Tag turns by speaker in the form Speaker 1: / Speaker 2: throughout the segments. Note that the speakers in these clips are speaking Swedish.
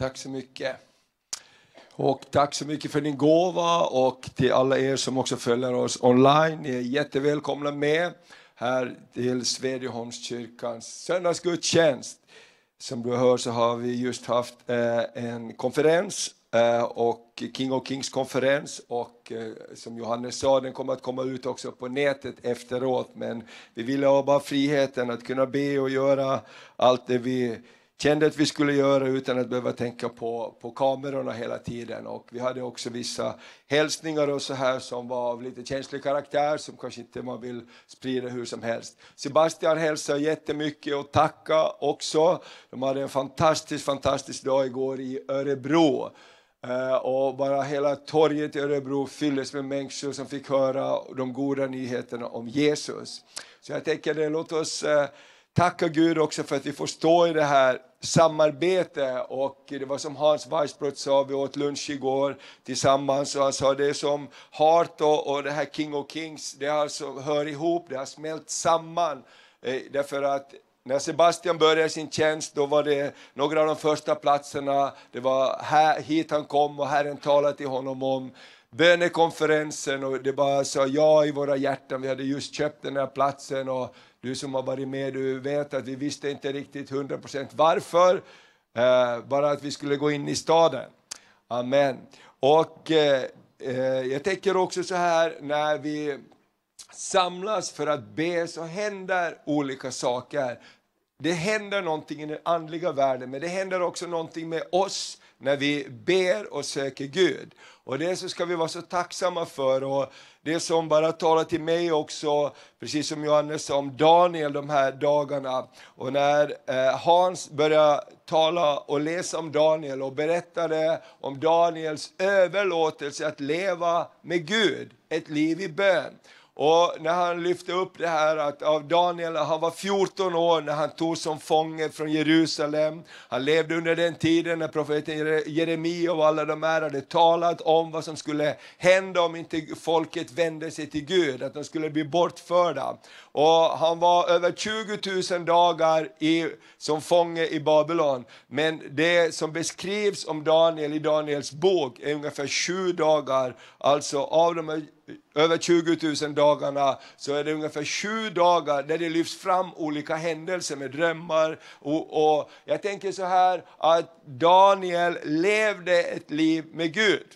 Speaker 1: Tack så mycket. Och tack så mycket för din gåva och till alla er som också följer oss online. Ni är jättevälkomna med här till Svedjeholmskyrkans söndagsgudstjänst. Som du hör så har vi just haft eh, en konferens eh, och King of Kings konferens och eh, som Johannes sa, den kommer att komma ut också på nätet efteråt. Men vi ville ha bara friheten att kunna be och göra allt det vi kände att vi skulle göra utan att behöva tänka på, på kamerorna hela tiden. Och vi hade också vissa hälsningar och så här som var av lite känslig karaktär som kanske inte man vill sprida hur som helst. Sebastian hälsar jättemycket och tacka också. De hade en fantastisk, fantastisk dag igår i Örebro. Eh, och bara hela torget i Örebro fylldes med människor som fick höra de goda nyheterna om Jesus. Så jag tänker, låt oss eh, tacka Gud också för att vi får stå i det här samarbete och det var som Hans Weissbrott sa, vi åt lunch igår tillsammans och han sa det är som Hart och, och det här King of Kings, det alltså hör ihop, det har smält samman. Eh, därför att när Sebastian började sin tjänst då var det några av de första platserna, det var här, hit han kom och Herren talade till honom om bönekonferensen och det bara sa ja i våra hjärtan. Vi hade just köpt den här platsen och du som har varit med, du vet att vi visste inte riktigt 100% varför, eh, bara att vi skulle gå in i staden. Amen. Och eh, eh, jag tänker också så här, när vi samlas för att be så händer olika saker. Det händer någonting i den andliga världen, men det händer också någonting med oss när vi ber och söker Gud. Och det så ska vi vara så tacksamma för. Och det som bara talar till mig också, precis som Johannes sa om Daniel de här dagarna. Och när eh, Hans började tala och läsa om Daniel och berättade om Daniels överlåtelse att leva med Gud, ett liv i bön. Och när han lyfte upp det här att av Daniel, han var 14 år när han tog som fånge från Jerusalem. Han levde under den tiden när profeten Jeremia och alla de här hade talat om vad som skulle hända om inte folket vände sig till Gud, att de skulle bli bortförda. Och han var över 20 000 dagar i, som fånge i Babylon. Men det som beskrivs om Daniel i Daniels bok är ungefär sju dagar, alltså av de över 20 000 dagarna så är det ungefär sju dagar där det lyfts fram olika händelser med drömmar. Och, och jag tänker så här att Daniel levde ett liv med Gud.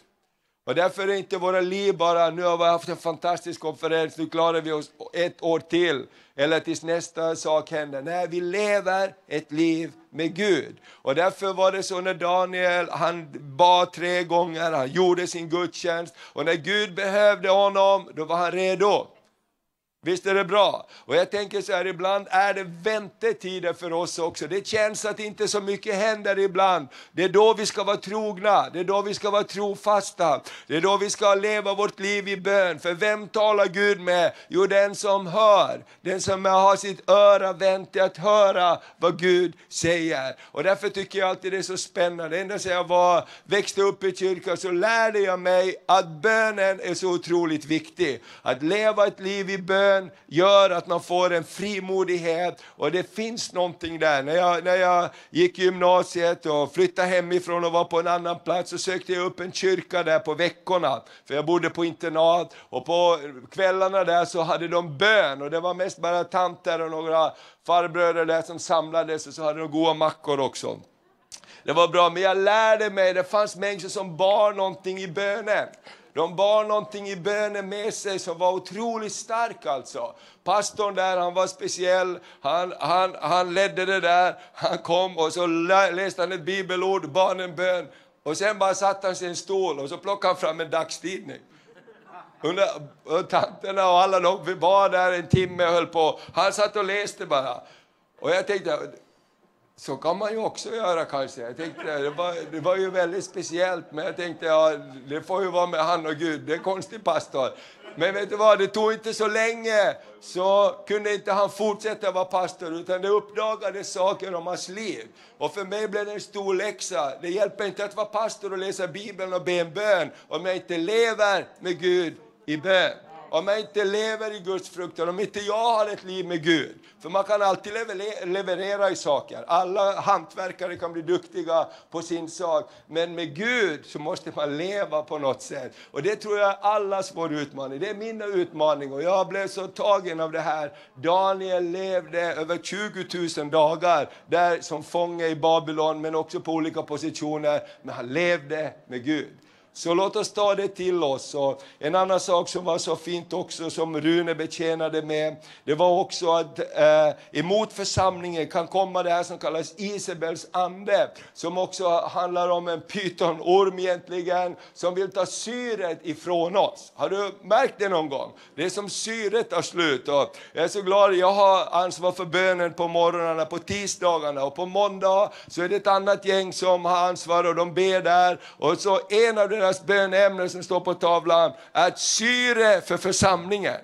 Speaker 1: Och därför är inte våra liv bara, nu har vi haft en fantastisk konferens, nu klarar vi oss ett år till, eller tills nästa sak händer. Nej, vi lever ett liv med Gud. Och därför var det så när Daniel, han bad tre gånger, han gjorde sin gudstjänst, och när Gud behövde honom, då var han redo. Visst är det bra? Och jag tänker så här, ibland är det väntetider för oss också. Det känns att inte så mycket händer ibland. Det är då vi ska vara trogna, det är då vi ska vara trofasta. Det är då vi ska leva vårt liv i bön. För vem talar Gud med? Jo, den som hör. Den som har sitt öra vänt till att höra vad Gud säger. Och därför tycker jag alltid det är så spännande. Ända sedan jag var, växte upp i kyrkan så lärde jag mig att bönen är så otroligt viktig. Att leva ett liv i bön Bibeln gör att man får en frimodighet och det finns någonting där. När jag, när jag gick gymnasiet och flyttade hemifrån och var på en annan plats så sökte jag upp en kyrka där på veckorna. För jag bodde på internat och på kvällarna där så hade de bön och det var mest bara tanter och några farbröder där som samlades och så hade de goda mackor också. Det var bra, men jag lärde mig, det fanns människor som bar någonting i bönen. De bar någonting i bönen med sig som var otroligt stark alltså. Pastorn där, han var speciell, han, han, han ledde det där, han kom och så läste han ett bibelord, bar en bön. Och sen bara satte han sig i en stol och så plockade han fram en dagstidning. och tanterna och alla de, vi var där en timme och höll på. Han satt och läste bara. Och jag tänkte, så kan man ju också göra kanske. Jag tänkte, det, var, det var ju väldigt speciellt, men jag tänkte ja, det får ju vara med han och Gud. Det är en konstig pastor. Men vet du vad, det tog inte så länge så kunde inte han fortsätta vara pastor utan det uppdagades saker om hans liv. Och för mig blev det en stor läxa. Det hjälper inte att vara pastor och läsa Bibeln och be en bön om jag inte lever med Gud i bön om jag inte lever i Guds fruktan, om inte jag har ett liv med Gud. För man kan alltid leverera i saker. Alla hantverkare kan bli duktiga på sin sak. Men med Gud så måste man leva på något sätt. Och det tror jag är allas vår utmaning. Det är min utmaning. Och jag blev så tagen av det här. Daniel levde över 20 000 dagar där som fånge i Babylon, men också på olika positioner. Men han levde med Gud. Så låt oss ta det till oss. Och en annan sak som var så fint också, som Rune betjänade med, det var också att eh, emot församlingen kan komma det här som kallas Isabels ande, som också handlar om en pytonorm egentligen, som vill ta syret ifrån oss. Har du märkt det någon gång? Det är som syret tar slut. Och jag är så glad, jag har ansvar för bönen på morgnarna, på tisdagarna och på måndag så är det ett annat gäng som har ansvar och de ber där. Och så en av deras bönämnen som står på tavlan är syre för församlingen.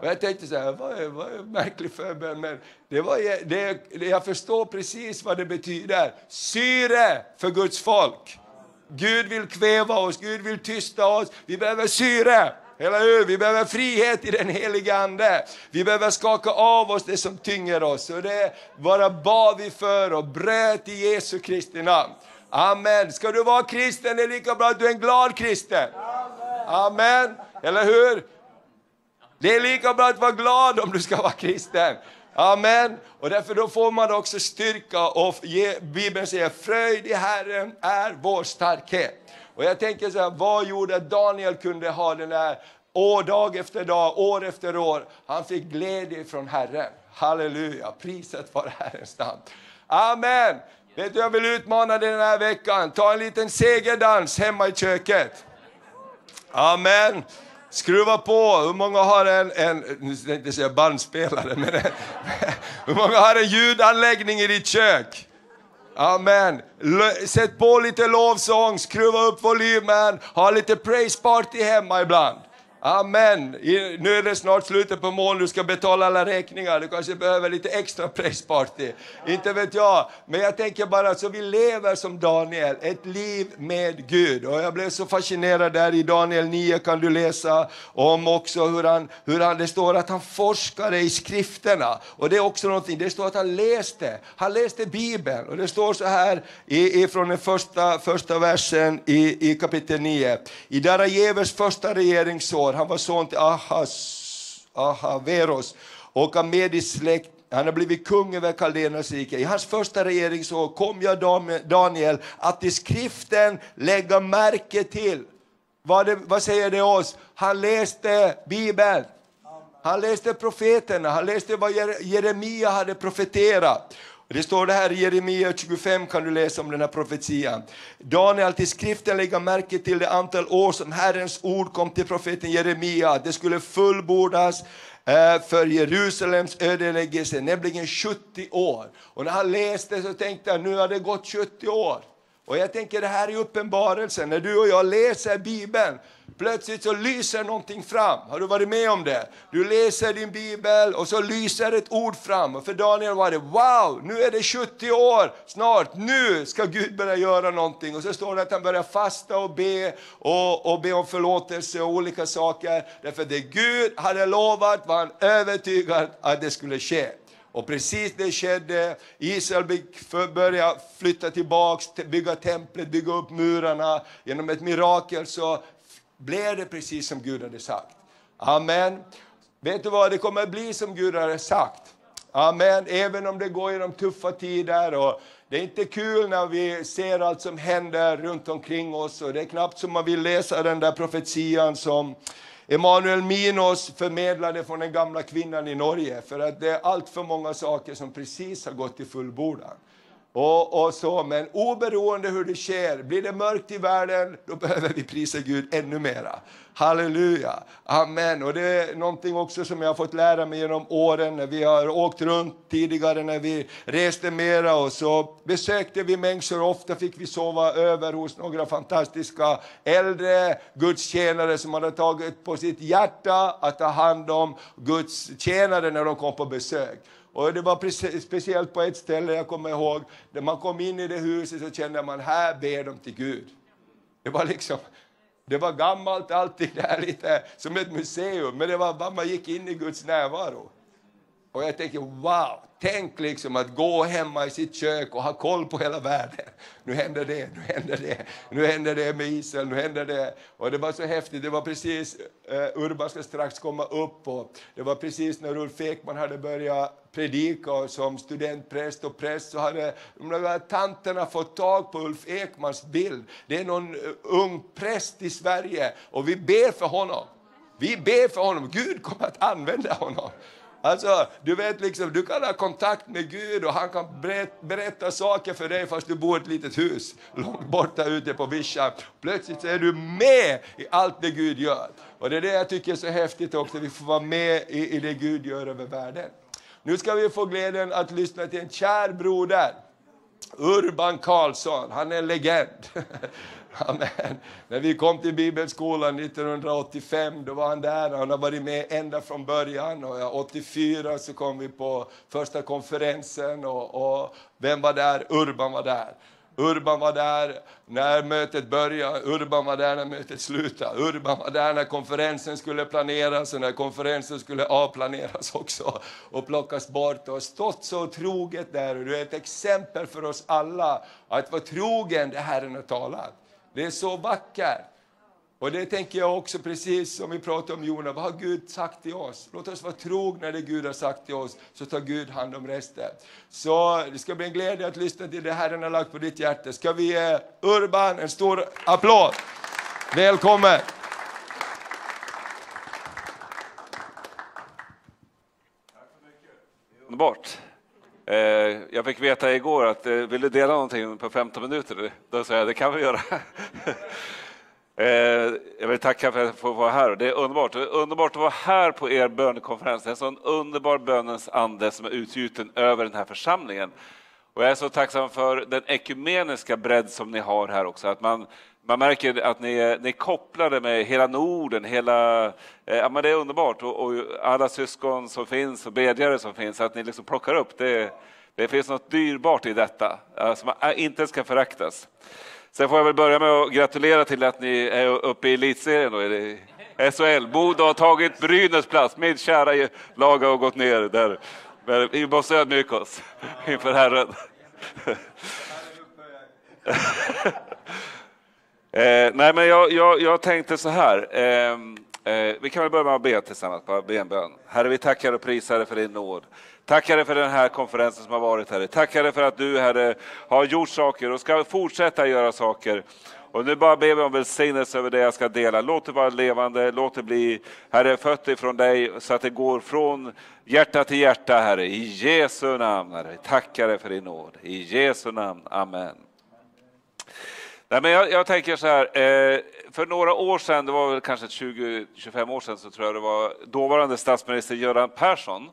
Speaker 1: Och jag tänkte så här, vad är, vad är märklig förbön, men det var, det, jag förstår precis vad det betyder. Syre för Guds folk. Gud vill kväva oss, Gud vill tysta oss. Vi behöver syre. Eller hur? Vi behöver frihet i den heliga Ande. Vi behöver skaka av oss det som tynger oss. Och det bara bad vi för och bröt i Jesu Kristi namn. Amen. Ska du vara kristen det är lika bra att du är en glad kristen. Amen. Eller hur? Det är lika bra att vara glad om du ska vara kristen. Amen. Och därför då får man också styrka och ge, Bibeln säger fröjd i Herren är vår starkhet. Och jag tänker så här, vad gjorde att Daniel kunde ha den där år, dag efter dag, år efter år? Han fick glädje från Herren. Halleluja, priset var Herrens namn. Amen. Vet du, jag vill utmana dig den här veckan. Ta en liten segerdans hemma i köket. Amen. Skruva på. Hur många har en, en nu ska jag inte säga bandspelare, men hur många har en ljudanläggning i ditt kök? Amen. Sätt på lite lovsång, skruva upp volymen, ha lite praise party hemma ibland. Amen. Nu är det snart slutet på månaden, du ska betala alla räkningar. Du kanske behöver lite extra pressparty. Inte vet jag. Men jag tänker bara så vi lever som Daniel, ett liv med Gud. Och jag blev så fascinerad där i Daniel 9 kan du läsa om också hur han, hur han, det står att han forskade i skrifterna. Och det är också någonting, det står att han läste, han läste Bibeln. Och det står så här i, från den första, första versen i, i kapitel 9. I Darajevers första regeringsår år. Han var son till Ahas, Ahaveros och Amedis släkt. Han har blivit kung över Kaldenas rike. I hans första regeringsår kom jag Daniel att i skriften lägga märke till. Vad, det, vad säger det oss? Han läste Bibeln. Han läste profeterna, han läste vad Jeremia hade profeterat. Det står det här i Jeremia 25 kan du läsa om den här profetian. Daniel till skriften lägga märke till det antal år som Herrens ord kom till profeten Jeremia. Det skulle fullbordas eh, för Jerusalems ödeläggelse, nämligen 70 år. Och när han läste så tänkte jag, nu har det gått 70 år. Och jag tänker det här är uppenbarelsen, när du och jag läser Bibeln, plötsligt så lyser någonting fram. Har du varit med om det? Du läser din bibel och så lyser ett ord fram. Och för Daniel var det, wow, nu är det 70 år snart, nu ska Gud börja göra någonting. Och så står det att han börjar fasta och be och, och be om förlåtelse och olika saker. Därför det Gud hade lovat var han övertygad att det skulle ske. Och precis det skedde. Israel började flytta tillbaks, bygga templet, bygga upp murarna. Genom ett mirakel så blev det precis som Gud hade sagt. Amen. Vet du vad, det kommer att bli som Gud hade sagt. Amen, även om det går genom tuffa tider. Och det är inte kul när vi ser allt som händer runt omkring oss. Och det är knappt som man vill läsa den där profetian som Emanuel Minos förmedlade från den gamla kvinnan i Norge. För att det är allt för många saker som precis har gått till fullbordan. Och, och, så, men oberoende hur det sker, blir det mörkt i världen, då behöver vi prisa Gud ännu mera. Halleluja, amen. Och det är någonting också som jag har fått lära mig genom åren, när vi har åkt runt tidigare, när vi reste mera och så besökte vi människor, ofta fick vi sova över hos några fantastiska äldre gudstjänare som hade tagit på sitt hjärta att ta hand om Guds tjänare när de kom på besök. Och det var speciellt på ett ställe, jag kommer ihåg, när man kom in i det huset så kände man, här ber de till Gud. Det var liksom, Det var gammalt allting, där, lite som ett museum, men det var man gick in i Guds närvaro. Och jag tänker, wow, tänk liksom att gå hemma i sitt kök och ha koll på hela världen. Nu händer det, nu händer det, nu händer det med Israel, nu händer det. Och det var så häftigt, det var precis, uh, Urban ska strax komma upp och det var precis när Ulf Ekman hade börjat predika och som studentpräst och präst så hade de där tanterna fått tag på Ulf Ekmans bild. Det är någon uh, ung präst i Sverige och vi ber för honom. Vi ber för honom, Gud kommer att använda honom. Alltså, du vet liksom, du kan ha kontakt med Gud och han kan berätta saker för dig fast du bor i ett litet hus långt borta ute på vischan. Plötsligt är du med i allt det Gud gör. Och det är det jag tycker är så häftigt också, vi får vara med i, i det Gud gör över världen. Nu ska vi få glädjen att lyssna till en kär broder, Urban Karlsson, han är en legend. Amen. När vi kom till Bibelskolan 1985, då var han där. Han har varit med ända från början. Och 84 så kom vi på första konferensen. Och, och vem var där? Urban var där. Urban var där när mötet började, Urban var där när mötet slutade. Urban var där när konferensen skulle planeras och när konferensen skulle avplaneras också och plockas bort. Och stått så troget där. Och du är ett exempel för oss alla att vara trogen det Herren har talat. Det är så vackert. Och det tänker jag också, precis som vi pratade om Jona, vad har Gud sagt till oss? Låt oss vara trogna det Gud har sagt till oss, så tar Gud hand om resten. Så det ska bli en glädje att lyssna till det Herren har lagt på ditt hjärta. Ska vi ge Urban en stor applåd? Välkommen!
Speaker 2: Underbart. Eh, jag fick veta igår att eh, vill du dela någonting på 15 minuter? Då sa jag det kan vi göra. Eh, jag vill tacka för att få vara här. Det är underbart. Det är underbart att vara här på er bönekonferens. Det är en sån underbar bönens ande som är utgjuten över den här församlingen. Och jag är så tacksam för den ekumeniska bredd som ni har här också. Att man, man märker att ni ni kopplade med hela Norden, hela, eh, ja, men det är underbart. Och, och, alla syskon som finns och bedjare som finns, att ni liksom plockar upp det. Det finns något dyrbart i detta som inte ska föraktas. Sen får jag väl börja med att gratulera till att ni är uppe i elitserien. Då, i SHL. Bodo har tagit Brynäs plats. Mitt kära lag har gått ner där. Men vi måste ödmjuka oss inför Herren. eh, nej, men jag, jag, jag tänkte så här. Eh, eh, vi kan väl börja med att be tillsammans, bara be en bön. Herre, vi tackar och prisar dig för din nåd. Tackar dig för den här konferensen som har varit, Herre. Tackar dig för att du, Herre, har gjort saker och ska fortsätta göra saker. Och nu bara ber vi om välsignelse över det jag ska dela. Låt det vara levande, låt det bli, Herre, fött ifrån dig så att det går från hjärta till hjärta, Herre. I Jesu namn, Herre. Tackar dig för din nåd. I Jesu namn. Amen. Nej, men jag, jag tänker så här, eh, för några år sedan, det var väl kanske 20-25 år sedan, så tror jag det var dåvarande statsminister Göran Persson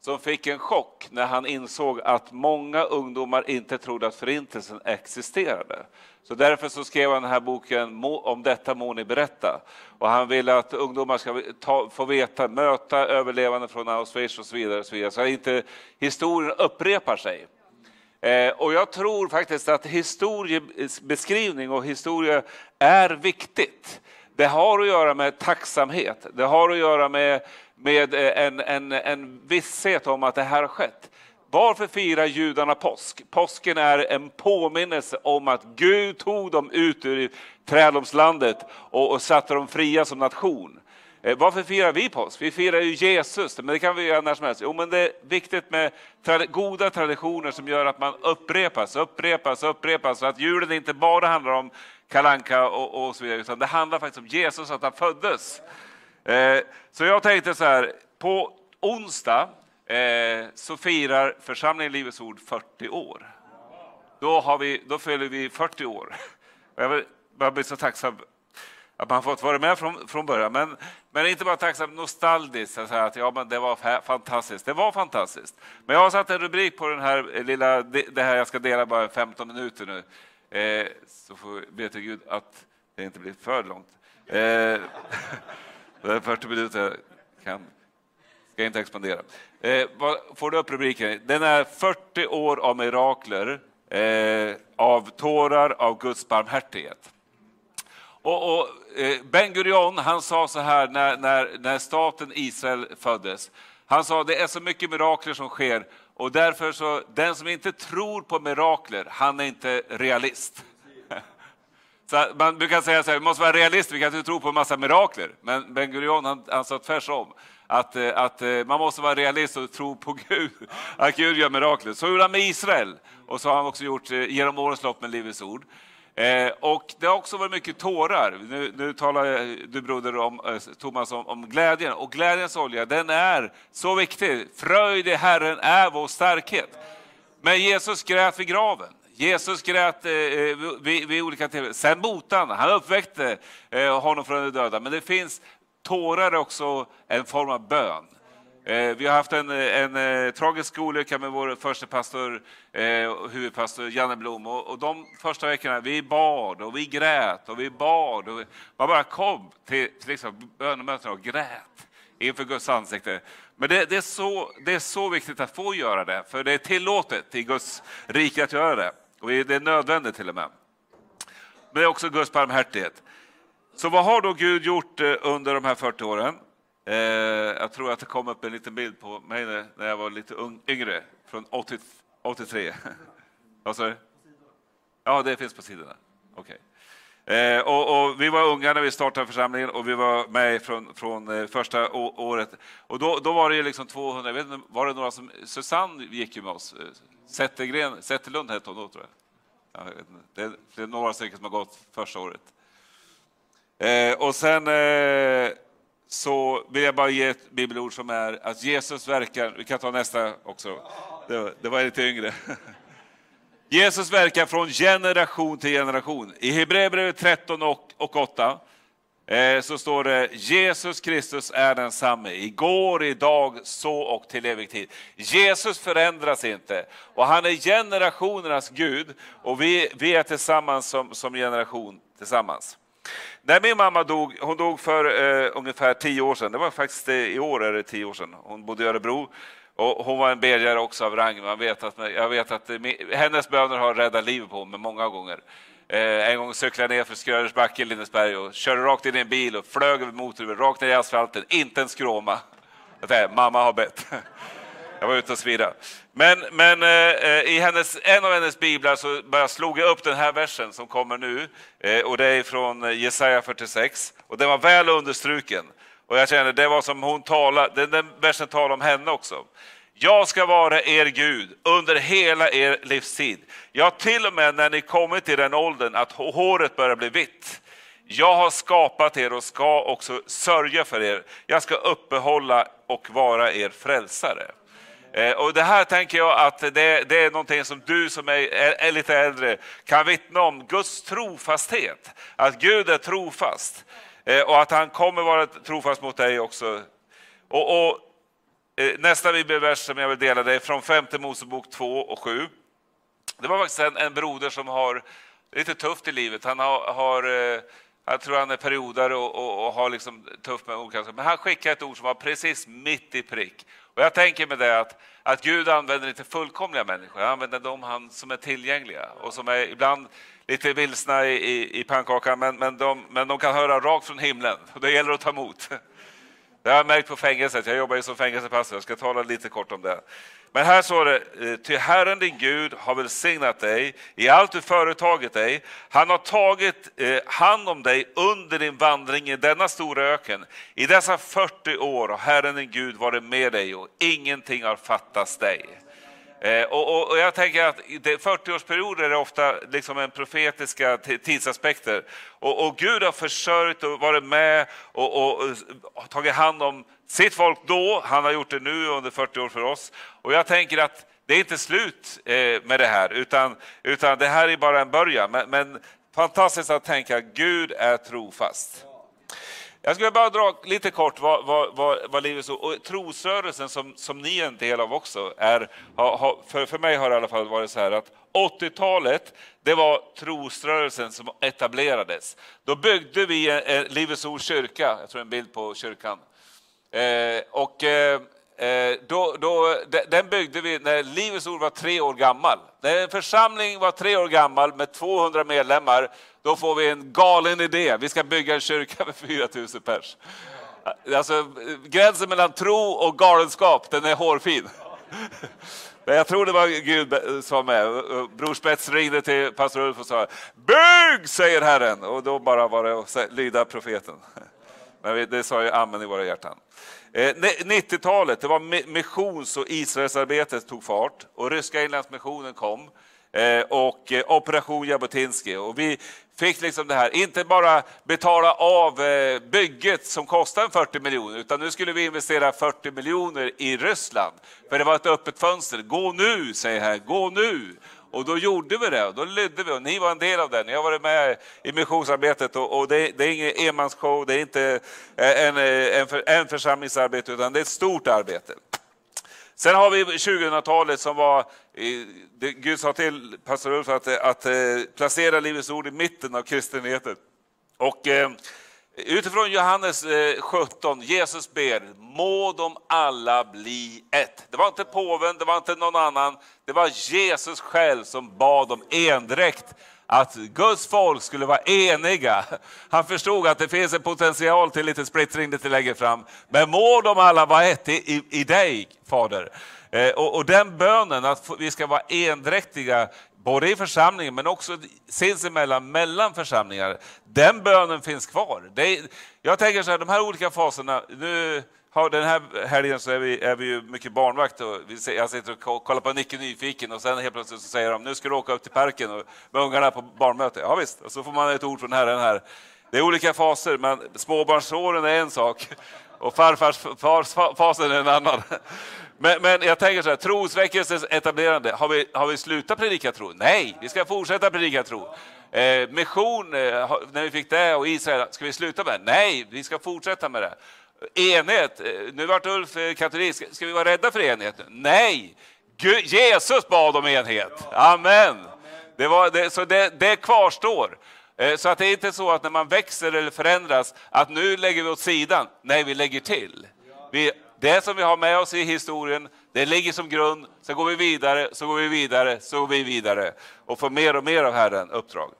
Speaker 2: som fick en chock när han insåg att många ungdomar inte trodde att Förintelsen existerade. Så därför så skrev han den här boken Om detta må ni berätta. Och han ville att ungdomar ska ta, få veta, möta överlevande från Auschwitz och så vidare, och så, vidare, så att inte historien upprepar sig. Eh, och jag tror faktiskt att historiebeskrivning och historia är viktigt. Det har att göra med tacksamhet, det har att göra med med eh, en, en, en visshet om att det här har skett. Varför firar judarna påsk? Påsken är en påminnelse om att Gud tog dem ut ur trädomslandet och, och satte dem fria som nation. Eh, varför firar vi påsk? Vi firar ju Jesus, men det kan vi göra när som helst. Jo, men det är viktigt med goda traditioner som gör att man upprepas, upprepas, upprepas, så att julen inte bara handlar om kalanka och, och så vidare, utan det handlar faktiskt om Jesus, att han föddes. Eh, så jag tänkte så här, på onsdag eh, så firar församlingen Livets Ord 40 år. Då, har vi, då fyller vi 40 år. Jag blir så tacksam att man fått vara med från, från början. Men, men inte bara tacksam, nostalgiskt. Att säga att ja, men det var fantastiskt. Det var fantastiskt. Men jag har satt en rubrik på den här lilla, det här jag ska dela bara 15 minuter nu. Eh, så får vi be till Gud att det inte blir för långt. Eh, 40 minuter kan, ska inte expandera. Eh, vad, får du upp rubriken? Den är 40 år av mirakler, eh, av tårar, av Guds barmhärtighet. Och, och eh, Ben Gurion han sa så här när, när, när staten Israel föddes. Han sa det är så mycket mirakler som sker och därför så, den som inte tror på mirakler, han är inte realist. Så man brukar säga så här, vi måste vara realister, vi kan inte tro på en massa mirakler. Men Ben Gurion han, han sa tvärtom. Att, eh, att eh, man måste vara realist och tro på Gud, att Gud gör mirakler. Så gjorde han med Israel och så har han också gjort genom årens lopp med Livets Ord. Eh, och det har också varit mycket tårar. Nu, nu talar du broder om, eh, Thomas om, om, glädjen och glädjens olja, den är så viktig. Fröjd i Herren är vår starkhet. Men Jesus grät vid graven. Jesus grät eh, eh vid, vid, olika tillfällen. Sen botade han, han uppväckte eh, honom från de döda. Men det finns tårar också en form av bön. Eh, vi har haft en, eh, en, eh, tragisk olycka med vår första pastor, eh, huvudpastor Janne Blom. Och, och, de första veckorna vi bad och vi grät och vi bad. Och vi, man bara kom till, till liksom bönemötena och grät inför Guds ansikte. Men det, det, är så, det är så viktigt att få göra det, för det är tillåtet i Guds rike att göra det. Och det är nödvändigt till och med. Men det är också Guds barmhärtighet. Så vad har då Gud gjort eh, under de här 40 åren? Eh, jag tror att det kom upp en liten bild på mig när jag var lite yngre, från 80, 83. Vad sa du? Ja, det finns på sidorna. Okay. Eh, och, och, vi var unga när vi startade församlingen och vi var med från, från eh, första året. Och då, då var det liksom 200, vet inte, var det några som, Susanne gick ju med oss, eh, Zettergren, Zetterlund hette hon då tror jag. jag det, är, det är några stycken som har gått första året. Eh, och sen eh, så vill jag bara ge ett bibelord som är att Jesus verkar, vi kan ta nästa också, det, det var lite yngre. Jesus verkar från generation till generation. I Hebreerbrevet 13 och, och 8 eh, så står det Jesus Kristus är densamme, igår, idag, så och till evig tid. Jesus förändras inte och han är generationernas Gud och vi, vi är tillsammans som, som generation tillsammans. När min mamma dog, hon dog för eh, ungefär tio år sedan, det var faktiskt eh, i år är det tio år sedan, hon bodde i Örebro. Och hon var en bedjare också av rang. Man vet att, jag vet att eh, hennes böner har räddat livet på mig många gånger. Eh, en gång cyklade jag ner för Skröders backe i Lindesberg och körde rakt in i en bil och flög över motorhuven, rakt ner i asfalten, inte en skråma. Jag tänkte, mamma har bett. Jag var ute och svira. Men, men eh, eh, i hennes, en av hennes biblar så bara slog jag upp den här versen som kommer nu. Eh, och det är från eh, Jesaja 46. Och den var väl understruken. Och jag känner det var som hon talade, den, den versen talar om henne också. Jag ska vara er Gud under hela er livstid. Ja, till och med när ni kommit till den åldern att håret börjar bli vitt. Jag har skapat er och ska också sörja för er. Jag ska uppehålla och vara er frälsare. Eh, och det här tänker jag att det, det, är någonting som du som är, är, lite äldre kan vittna om, Guds trofasthet. Att Gud är trofast eh, och att han kommer vara trofast mot dig också. Och, och eh, Nästa bibelvers som jag vill dela dig från femte Mosebok 2 och 7. Det var faktiskt en, en broder som har lite tufft i livet. Han har, har jag tror han är periodare och, och, och har liksom tufft med olika saker. Men han skickade ett ord som var precis mitt i prick. Och jag tänker med det att, att Gud använder inte fullkomliga människor, han använder de han, som är tillgängliga och som är ibland lite vilsna i, i, i pannkakan, men, men, de, men de kan höra rakt från himlen och det gäller att ta emot. Det har jag märkt på fängelset, jag jobbar ju som fängelsepastor, jag ska tala lite kort om det. Men här står det, ty till Herren din Gud har välsignat dig i allt du företagit dig. Han har tagit eh, hand om dig under din vandring i denna stora öken. I dessa 40 år har Herren din Gud varit med dig och ingenting har fattats dig. Eh, och, och, och, jag tänker att 40-årsperioder är ofta liksom en profetiska tidsaspekter. Och, och Gud har försörjt och varit med och, och, tagit hand om sitt folk då, han har gjort det nu under 40 år för oss. Och jag tänker att det är inte slut eh, med det här, utan, utan det här är bara en början. Men, men fantastiskt att tänka, att Gud är trofast. Jag skulle bara dra lite kort vad, vad, vad, vad Livets och trosrörelsen som, som ni är en del av också, är, har, för, för mig har det i alla fall varit så här att 80-talet, det var trosrörelsen som etablerades. Då byggde vi en, en Livets Ords kyrka, jag tror en bild på kyrkan. Eh, och eh, Eh, då, då, den byggde vi när Livets Ord var tre år gammal. När en församling var tre år gammal med 200 medlemmar, då får vi en galen idé. Vi ska bygga en kyrka med 4 000 pers. Alltså, gränsen mellan tro och galenskap, den är hårfin. Men jag tror det var Gud som var med. Bror Spets ringde till pastor Ulf och sa Bygg, säger Herren. Och då bara var det att lyda profeten. Men det sa ju amen i våra hjärtan. Eh, 90-talet, det var missions och Israelsarbetet tog fart och ryska inlandsmissionen kom eh, och eh, Operation Jabotinsky. Och vi fick liksom det här, inte bara betala av bygget som kostade 40 miljoner, utan nu skulle vi investera 40 miljoner i Ryssland. För det var ett öppet fönster. Gå nu, säger här, gå nu! Och då gjorde vi det, och då lydde vi, och ni var en del av det. Ni har varit med i missionsarbetet och, och det, det, är ingen enmansshow, det är inte eh, en, eh, en, för, en församlingsarbete, utan det är ett stort arbete. Sen har vi 2000-talet som var, Gud sa till pastor Ulf att, att eh, placera Livets Ord i mitten av kristenheten. Och eh, Utifrån Johannes eh, 17, Jesus ber, må de alla bli ett. Det var inte påven, det var inte någon annan, det var Jesus själv som bad om endräkt att Guds folk skulle vara eniga. Han förstod att det finns en potential till lite splittring lite längre fram. Men må de alla vara ett i, i, i dig, Fader. Eh, och, och, den bönen, att vi ska vara endräktiga både i församlingen men också sinsemellan mellan församlingar. Den bönen finns kvar. Är, jag tänker så här, de här olika faserna, nu har den här helgen så är vi, är vi ju mycket barnvakt och vi, jag sitter och kollar på Nicke Nyfiken och sen helt plötsligt så säger de nu ska du åka upp till parken och, med ungarna på barnmöte. Ja visst, och så får man ett ord från Herren här. Det är olika faser, men småbarnsåren är en sak och farfarsfasen är en annan. Men, men jag tänker så här, trosväckelsens etablerande, har vi, har vi slutat predika tro? Nej, vi ska fortsätta predika tro. Eh, mission, eh, när vi fick det och Israel, ska vi sluta med det? Nej, vi ska fortsätta med det. Enhet, eh, nu vart Ulf eh, katolik, ska, ska vi vara rädda för enhet? Nej, Gud, Jesus bad om enhet. Amen. Det var, det, så det, det kvarstår. Eh, så att det är inte så att när man växer eller förändras, att nu lägger vi åt sidan. Nej, vi lägger till. Vi det som vi har med oss i historien, det ligger som grund. Så går vi vidare, så går vi vidare, så går vi vidare och får mer och mer av Herren uppdrag.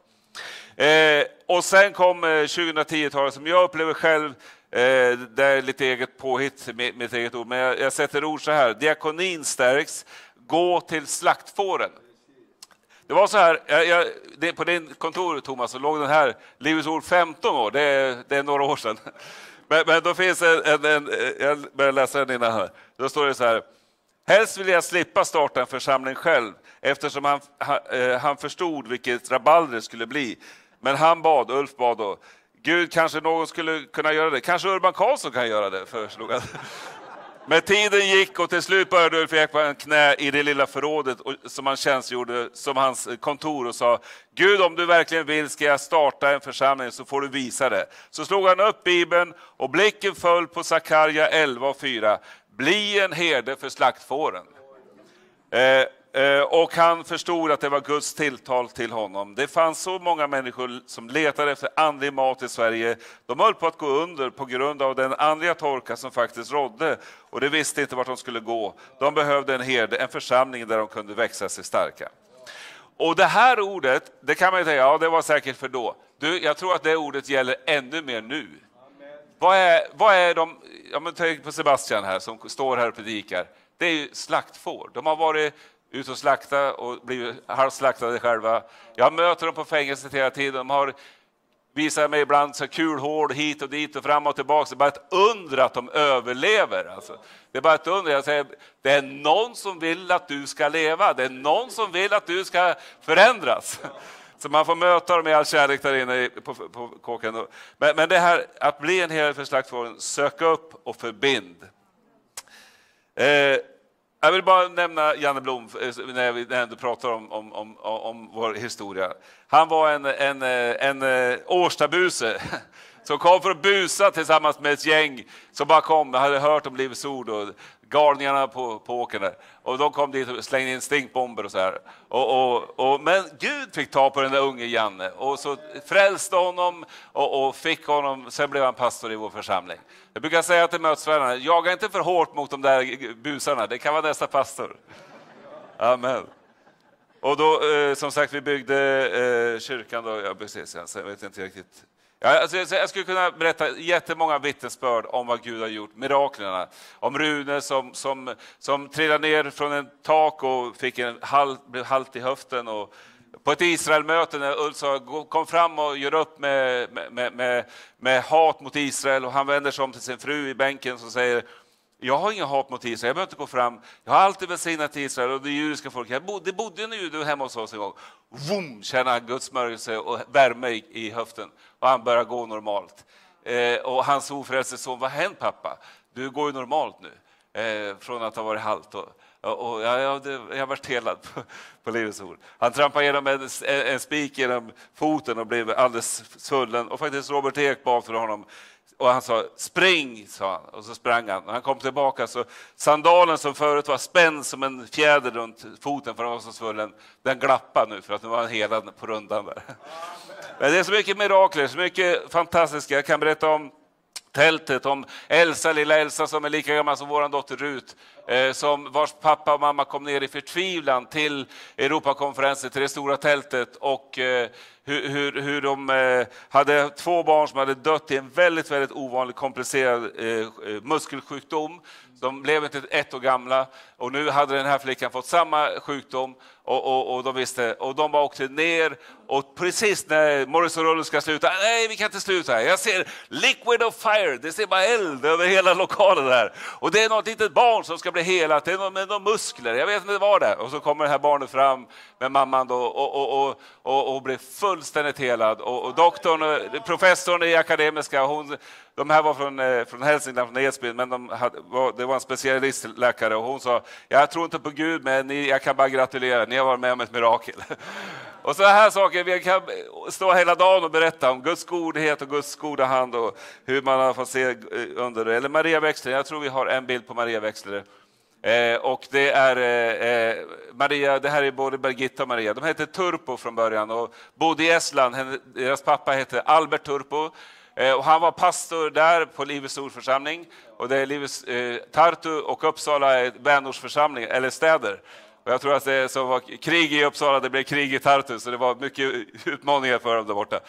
Speaker 2: Eh, och sen kom eh, 2010-talet som jag upplever själv, eh, det är lite eget påhitt, mitt, mitt eget ord, men jag, jag sätter ord så här. Diakonin stärks, gå till slaktfåren. Det var så här, jag, jag, det, på din kontor Thomas, så låg den här Livets Ord 15 år, det, det är några år sedan. Men, men då finns en, en, en, jag börjar läsa den innan här. Då står det så här. Helst vill jag slippa starta en församling själv eftersom han, han, eh, han förstod vilket rabalder det skulle bli. Men han bad, Ulf bad då, Gud kanske någon skulle kunna göra det. Kanske Urban Karlsson kan göra det, föreslog han. Men tiden gick och till slut började Ulf Ekman knä i det lilla förrådet som han tjänstgjorde som hans kontor och sa Gud om du verkligen vill ska jag starta en församling så får du visa det. Så slog han upp Bibeln och blicken föll på Sakarja 11 och 4. Bli en herde för slaktfåren. Eh, Eh, och han förstod att det var Guds tilltal till honom. Det fanns så många människor som letade efter andlig mat i Sverige. De höll på att gå under på grund av den andliga torka som faktiskt rådde. Och de visste inte vart de skulle gå. De behövde en herde, en församling där de kunde växa sig starka. Och det här ordet, det kan man ju säga, ja det var säkert för då. Du, jag tror att det ordet gäller ännu mer nu. Vad är, vad är de, ja men tänk på Sebastian här som står här och predikar. Det är ju slaktfår. De har varit ut och slakta och blivit halvslaktade själva. Jag möter dem på fängelset hela tiden. De har visat mig ibland så kulhål hit och dit och fram och tillbaka. Det är bara ett under att de överlever. Alltså. Det är bara ett under. Jag säger, det är någon som vill att du ska leva. Det är någon som vill att du ska förändras. Så man får möta dem i all kärlek där inne på, på kåken. Men, men det här att bli en hel för slaktfåren, sök upp och förbind. Eh, jag vill bara nämna Janne Blom eh, när vi ändå pratar om, om, om, om vår historia. Han var en, en, eh, en, eh, Årstabuse som kom för att busa tillsammans med ett gäng som bara kom, hade hört om Livets ord och galningarna på, på åkern där. Och de kom dit och slängde in stinkbomber och så här. Och, och, och, men Gud fick ta på den där unge Janne och så frälste honom och, och fick honom, sen blev han pastor i vår församling. Jag brukar säga till mötesvärdarna, jaga inte för hårt mot de där busarna, det kan vara nästa pastor. Amen. Och då, eh, som sagt, vi byggde eh, kyrkan då, ja precis, jag vet inte riktigt Ja, alltså, jag skulle kunna berätta jättemånga vittnesbörd om vad Gud har gjort, miraklerna. Om Rune som, som, som trillade ner från en tak och fick en halt, blev halt i höften. Och på ett Israelmöte när Ulf kom fram och gör upp med, med, med, med, hat mot Israel och han vänder sig om till sin fru i bänken och säger jag har inga hat mot Israel, jag behöver inte gå fram. Jag har alltid välsignat Israel och det judiska folket. det bodde en jude hemma hos oss en gång. Vroom, känner han Guds smörjelse och värme i, i höften och han börjar gå normalt. Eh, och hans ofrälse son, vad hänt pappa? Du går ju normalt nu, eh, från att ha varit halt. Och, och, ja, ja, jag, jag har varit helad på, på Livets ord. Han trampade genom en, en spik genom foten och blev alldeles svullen. Och faktiskt Robert Ek bad för honom och han sa spring, sa han, och så sprang han. När han kom tillbaka så sandalen som förut var spänd som en fjäder runt foten för den var så svullen, den glappade nu för att nu var han helad på rundan där. Men det är så mycket mirakler, så mycket fantastiska. Jag kan berätta om tältet, om Elsa, lilla Elsa som är lika gammal som vår dotter Rut, eh, som vars pappa och mamma kom ner i förtvivlan till Europakonferensen, till det stora tältet och eh, hur, hur, hur de eh, hade två barn som hade dött i en väldigt, väldigt ovanlig komplicerad eh, eh, muskelsjukdom. De blev inte ett år gamla och nu hade den här flickan fått samma sjukdom och, och, och de visste, och de bara åkte ner och precis när Morris och Rulle ska sluta, nej vi kan inte sluta, jag ser liquid of fire, det ser bara eld över hela lokalen där. Och det är något litet barn som ska bli helat, det är något med några muskler, jag vet inte vad det är. Och så kommer det här barnet fram med mamman då och, och, och, och, och blir fullständigt helad. Och, och doktorn, professorn i akademiska, hon, de här var från, eh, från Hälsingland, från Edsbyn, men de hade, det var en specialistläkare och hon sa, jag tror inte på Gud, men ni, jag kan bara gratulera, ni har varit med om ett mirakel. Och sådana här saker, vi kan stå hela dagen och berätta om Guds godhet och Guds goda hand och hur man har fått se eh, under det. Eller Maria Wexler, jag tror vi har en bild på Maria Wexler. Eh, och det är eh, eh, Maria, det här är både Birgitta och Maria. De hette Turpo från början och bodde i Estland. Deras pappa hette Albert Turpo. Eh, och han var pastor där på Livets Ordförsamling. Och det är Livets, eh, Tartu och Uppsala är vänortsförsamlingar, eller städer. Och jag tror att det som var krig i Uppsala, det blev krig i Tartu, så det var mycket utmaningar för dem där borta.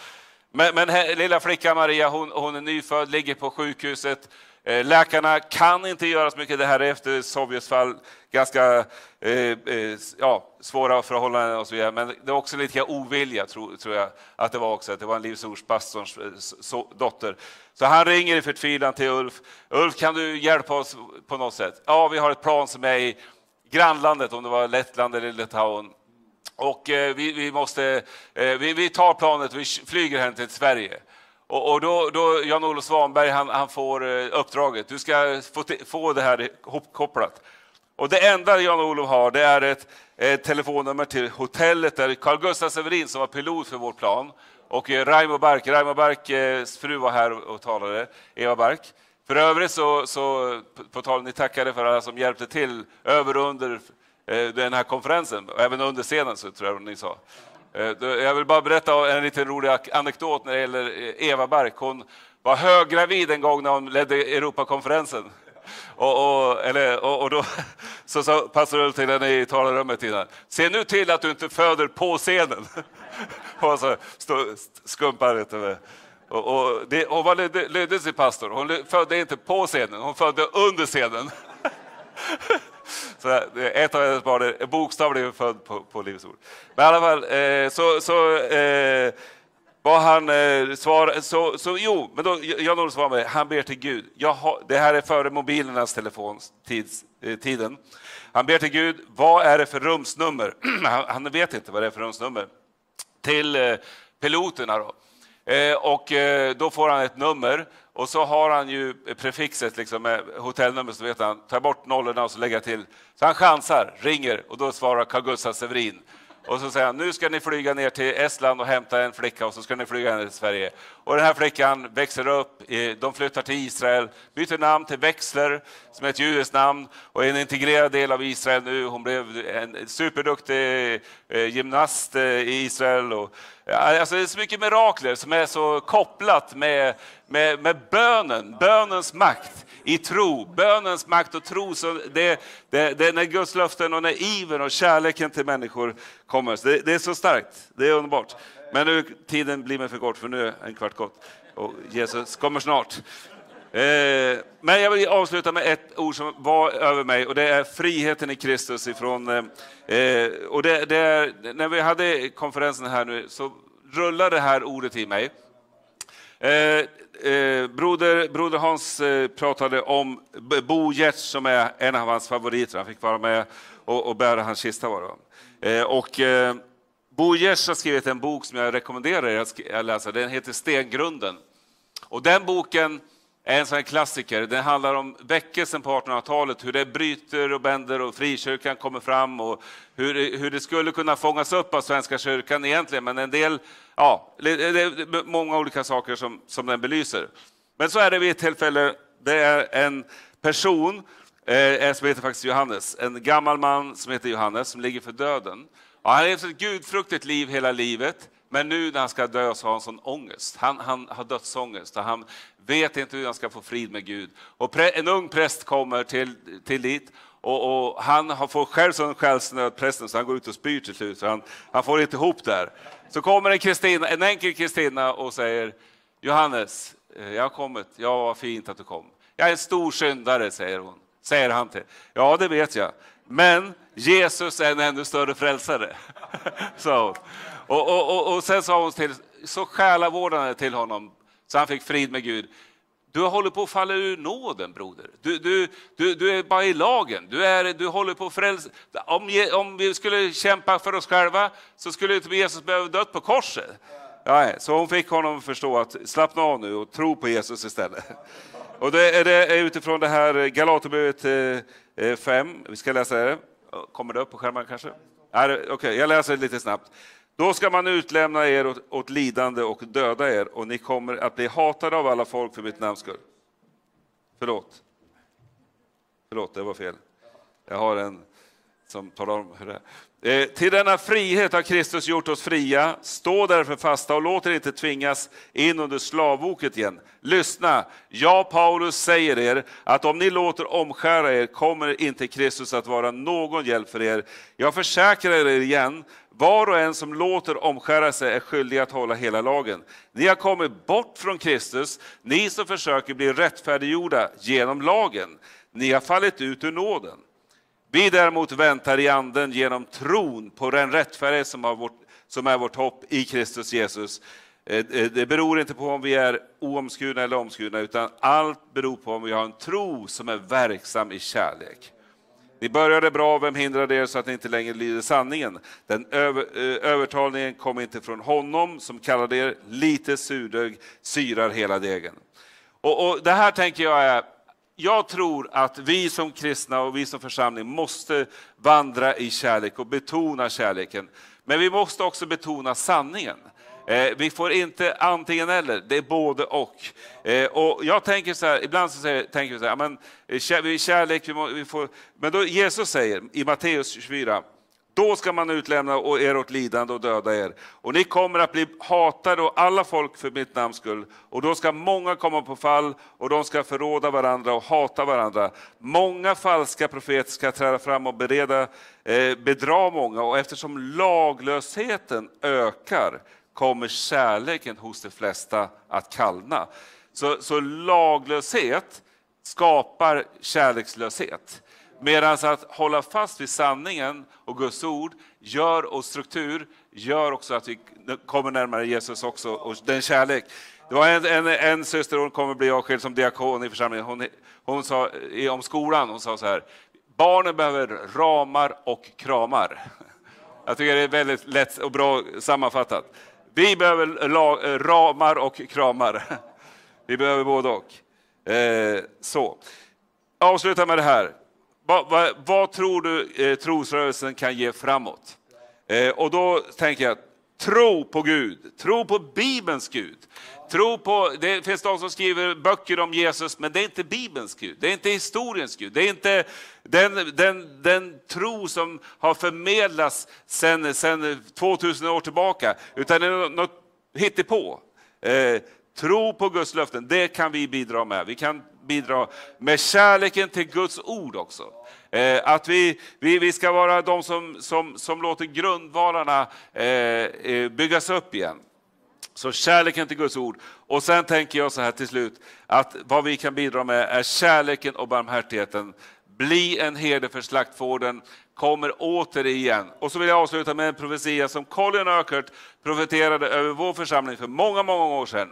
Speaker 2: Men, men lilla flickan Maria, hon, hon är nyfödd, ligger på sjukhuset. Eh, läkarna kan inte göra så mycket. Det här är efter Sovjets fall, ganska eh, eh ja, svåra förhållanden och så vidare. Men det är också lite ovilja, tror, tror jag att det var också. Att det var en livsordspastorns eh, dotter. Så han ringer i förtvivlan till Ulf. Ulf, kan du hjälpa oss på något sätt? Ja, vi har ett plan som är i grannlandet, om det var Lettland eller Litauen. Och eh, vi, vi, måste, eh, vi, vi, tar planet och vi flyger hem till Sverige. Och, och då, då Jan-Olof Svanberg han, han, får eh, uppdraget, du ska få, få det här hopkopplat. Och det enda Jan-Olof har det är ett, ett, telefonnummer till hotellet där Carl Gustaf Severin som var pilot för vårt plan och eh, Raimo Bark, Raimo Barks eh, fru var här och talade, Eva Bark. För övrigt så, så på tal ni tackade för alla som hjälpte till över och under eh, den här konferensen, och även under scenen så tror jag ni sa. Eh, jag vill bara berätta en liten rolig anekdot när det gäller eh, Eva Bark. Hon var höggravid en gång när hon ledde Europakonferensen. Och, och, eller, och, och då så sa pastor Ulf till henne i talarrummet innan, se nu till att du inte föder på scenen. Och så skumpar lite och, och, det, hon var lydelsepastor. Hon födde inte på scenen, hon födde under scenen så eh, ett av hennes barn är bokstavligen född på, på Livets Ord. Men i alla fall, eh, så, så eh, var han eh, svar, så, så jo, men då, Jan-Olof svarade, han ber till Gud. Har, det här är före mobilernas telefontiden. Eh, han ber till Gud, vad är det för rumsnummer? han, han, vet inte vad det är för rumsnummer. Till eh, piloterna då. Eh, och eh, då får han ett nummer och så har han ju prefixet liksom med hotellnummer så vet han, ta bort nollorna och så lägger till. Så han chansar, ringer och då svarar Carl Gustaf Severin. Och så säger han, nu ska ni flyga ner till Estland och hämta en flicka och så ska ni flyga ner till Sverige. Och den här flickan växer upp, de flyttar till Israel, byter namn till Växler, som är ett judiskt namn, och är en integrerad del av Israel nu. Hon blev en superduktig eh, gymnast eh, i Israel. Och, eh, alltså det är så mycket mirakler som är så kopplat med, med, med bönen, bönens makt i tro. Bönens makt och tro, så det, det, det är när Guds löften och när ivern och kärleken till människor kommer. Det, det, är så starkt, det är underbart. Men nu, tiden blir mig för kort, för nu är en kvart gått och Jesus kommer snart. Eh, men jag vill avsluta med ett ord som var över mig och det är friheten i Kristus. Ifrån, eh, eh och det, det är, när vi hade konferensen här nu så rullade det här ordet i mig. Eh, eh, broder, broder Hans eh, pratade om Bo Giertz som är en av hans favoriter. Han fick vara med och, och bära hans kista. Var eh, och, eh, Bo Giertz har skrivit en bok som jag rekommenderar er att läsa. Den heter Stengrunden. Och den boken en sån klassiker. Den handlar om väckelsen på 1800-talet, hur det bryter och bänder och frikyrkan kommer fram och hur, hur det skulle kunna fångas upp av Svenska kyrkan egentligen. Men en del, ja, det är många olika saker som, som den belyser. Men så är det vid ett tillfälle, det är en person eh, som heter faktiskt Johannes, en gammal man som heter Johannes som ligger för döden. Och han har levt ett gudfruktigt liv hela livet. Men nu när han ska dö så har han sån ångest. Han, han har dödsångest och han vet inte hur han ska få frid med Gud. Och en ung präst kommer till, till dit och, och han har får själv sån själsnöd, prästen, så han går ut och spyr till slut. Han, han får inte ihop där. Så kommer en, Kristina, en enkel Kristina och säger Johannes, eh, jag har kommit. Ja, vad fint att du kom. Jag är en stor syndare, säger hon. Säger han till. Ja, det vet jag. Men Jesus är en ännu större frälsare. sa hon. Och, och, och, och sen sa hon till, så själavårdande till honom så han fick frid med Gud. Du håller på att falla ur nåden, broder. Du, du, du, du är bara i lagen. Du, är, du håller på att frälsa. Om, om vi skulle kämpa för oss själva så skulle inte Jesus behöva dött på korset. Ja, så hon fick honom att förstå att slappna av nu och tro på Jesus istället. Och det är, det är utifrån det här Galaterbrevet eh, eh, 5, vi ska läsa det. Kommer det upp på skärmen kanske? Okej, okay, jag läser lite snabbt. Då ska man utlämna er åt, åt, lidande och döda er, och ni kommer att bli hatade av alla folk för mitt namns skull. Förlåt. Förlåt, det var fel. Jag har en som talar om hur det är. Eh, till denna frihet har Kristus gjort oss fria. Stå därför fasta och låt er inte tvingas in under slavoket igen. Lyssna, jag Paulus säger er att om ni låter omskära er kommer inte Kristus att vara någon hjälp för er. Jag försäkrar er igen var och en som låter omskära sig är skyldig att hålla hela lagen. Ni har kommit bort från Kristus, ni som försöker bli rättfärdiggjorda genom lagen. Ni har fallit ut ur nåden. Vi däremot väntar i anden genom tron på den rättfärdighet som, vårt, som är vårt hopp i Kristus Jesus. Eh, eh, det beror inte på om vi är oomskurna eller omskurna, utan allt beror på om vi har en tro som är verksam i kärlek. Ni började bra, vem hindrade er så att ni inte längre lyder sanningen? Den över, eh, övertalningen kom inte från honom som kallade er lite surdög, syrar hela degen. Och, och det här tänker jag är jag tror att vi som kristna och vi som församling måste vandra i kärlek och betona kärleken. Men vi måste också betona sanningen. Eh, vi får inte antingen eller, det är både och. Eh, och jag tänker så här, ibland så säger, tänker vi så här, men, eh, kärlek, vi, må, vi får, men då Jesus säger i Matteus 24, då ska man utlämna er åt lidande och döda er. Och ni kommer att bli hatade och alla folk för mitt namns skull. Och då ska många komma på fall och de ska förråda varandra och hata varandra. Många falska profeter ska träda fram och bereda, eh, bedra många. Och eftersom laglösheten ökar kommer kärleken hos de flesta att kallna. Så, så laglöshet skapar kärlekslöshet. Medan att hålla fast vid sanningen och Guds ord gör och struktur gör också att vi kommer närmare Jesus också och den kärlek. Det var en, en, en syster, hon kommer bli avskild som diakon i församlingen. Hon, hon sa om skolan, hon sa så här, barnen behöver ramar och kramar. Jag tycker det är väldigt lätt och bra sammanfattat. Vi behöver eh, ramar och kramar. Vi behöver både och. Eh, så. Avsluta med det här. Va, va, vad tror du eh, trosrörelsen kan ge framåt? Eh, och då tänker jag, tro på Gud, tro på Bibelns Gud. Tro på, det finns de som skriver böcker om Jesus, men det är inte Bibelns Gud, det är inte historiens Gud, det är inte den, den, den tro som har förmedlats sedan, sen 2000 år tillbaka, utan det är något hittepå. Eh, tro på Guds löften, det kan vi bidra med. Vi kan bidra med kärleken till Guds ord också. Eh, att vi, vi, vi ska vara de som, som, som låter grundvalarna eh, eh, byggas upp igen. Så kärleken till Guds ord. Och sen tänker jag så här till slut, att vad vi kan bidra med är kärleken och barmhärtigheten. Bli en herde för slaktfården, kommer återigen. Och så vill jag avsluta med en profetia som Colin Urquhart profeterade över vår församling för många, många år sedan.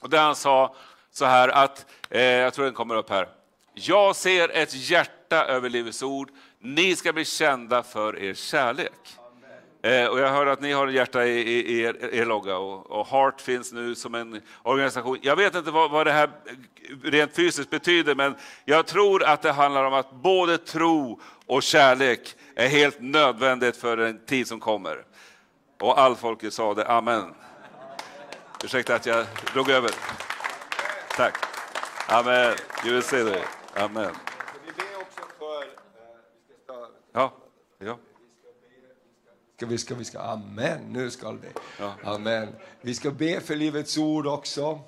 Speaker 2: Och där han sa så här att, eh, jag tror den kommer upp här. Jag ser ett hjärta över Livets ord. Ni ska bli kända för er kärlek. Eh, och jag hör att ni har ett hjärta i, i, i er, er, logga och, och, Heart finns nu som en organisation. Jag vet inte vad, vad det här rent fysiskt betyder, men jag tror att det handlar om att både tro och kärlek är helt nödvändigt för den tid som kommer. Och all folket sa det, amen. Ursäkta att jag drog över. Tack. Amen. Will say that. Amen. Ja. ja.
Speaker 1: Ska vi, ska vi, ska, amen, nu ska vi. Ja. Amen. Vi ska be för Livets Ord också.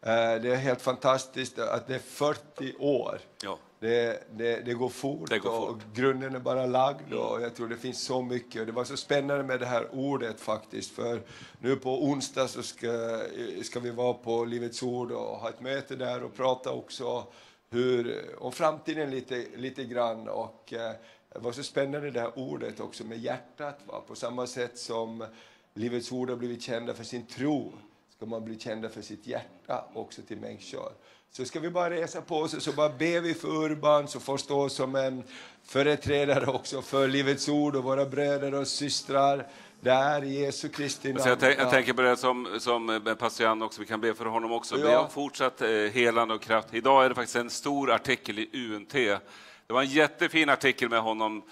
Speaker 1: Eh, det är helt fantastiskt att det är 40 år. Ja. Det, det, det, går fort, det går fort. och grunden är bara lagd och jag tror det finns så mycket. Det var så spännande med det här ordet faktiskt, för nu på onsdag så ska, ska vi vara på Livets Ord och ha ett möte där och prata också hur, om framtiden lite, lite grann. Och, eh, det var så spännande det här ordet också med hjärtat. Va? På samma sätt som Livets Ord har blivit kända för sin tro ska man bli kända för sitt hjärta också till människor. Så ska vi bara resa på oss och så bara ber vi för Urban som får stå som en företrädare också för Livets Ord och våra bröder och systrar där i Jesu Kristi namn.
Speaker 2: Jag, jag, tänker på det som, som pastor Jan också, vi kan be för honom också. Ja. Be om fortsatt eh, helande och kraft. Idag är det faktiskt en stor artikel i UNT. Det var en jättefin artikel med honom eh,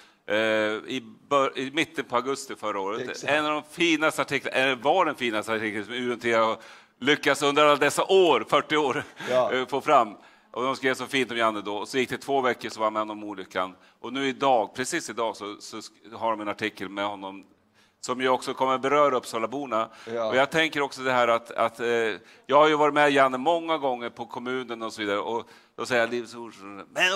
Speaker 2: i, bör, i, mitten på augusti förra året. Exakt. En av de finaste artiklarna, eller var den finaste artikeln som UNT har lyckats under alla dessa år, 40 år, ja. Eh, få fram. Och de skrev så fint om Janne då. Och så gick det två veckor så var han med om olyckan. Och nu idag, precis idag, så, så har de en artikel med honom som ju också kommer beröra Uppsalaborna. Ja. Och jag tänker också det här att, att eh, jag har ju varit med Janne många gånger på kommunen och så vidare. Och då säger jag Livets Ord, men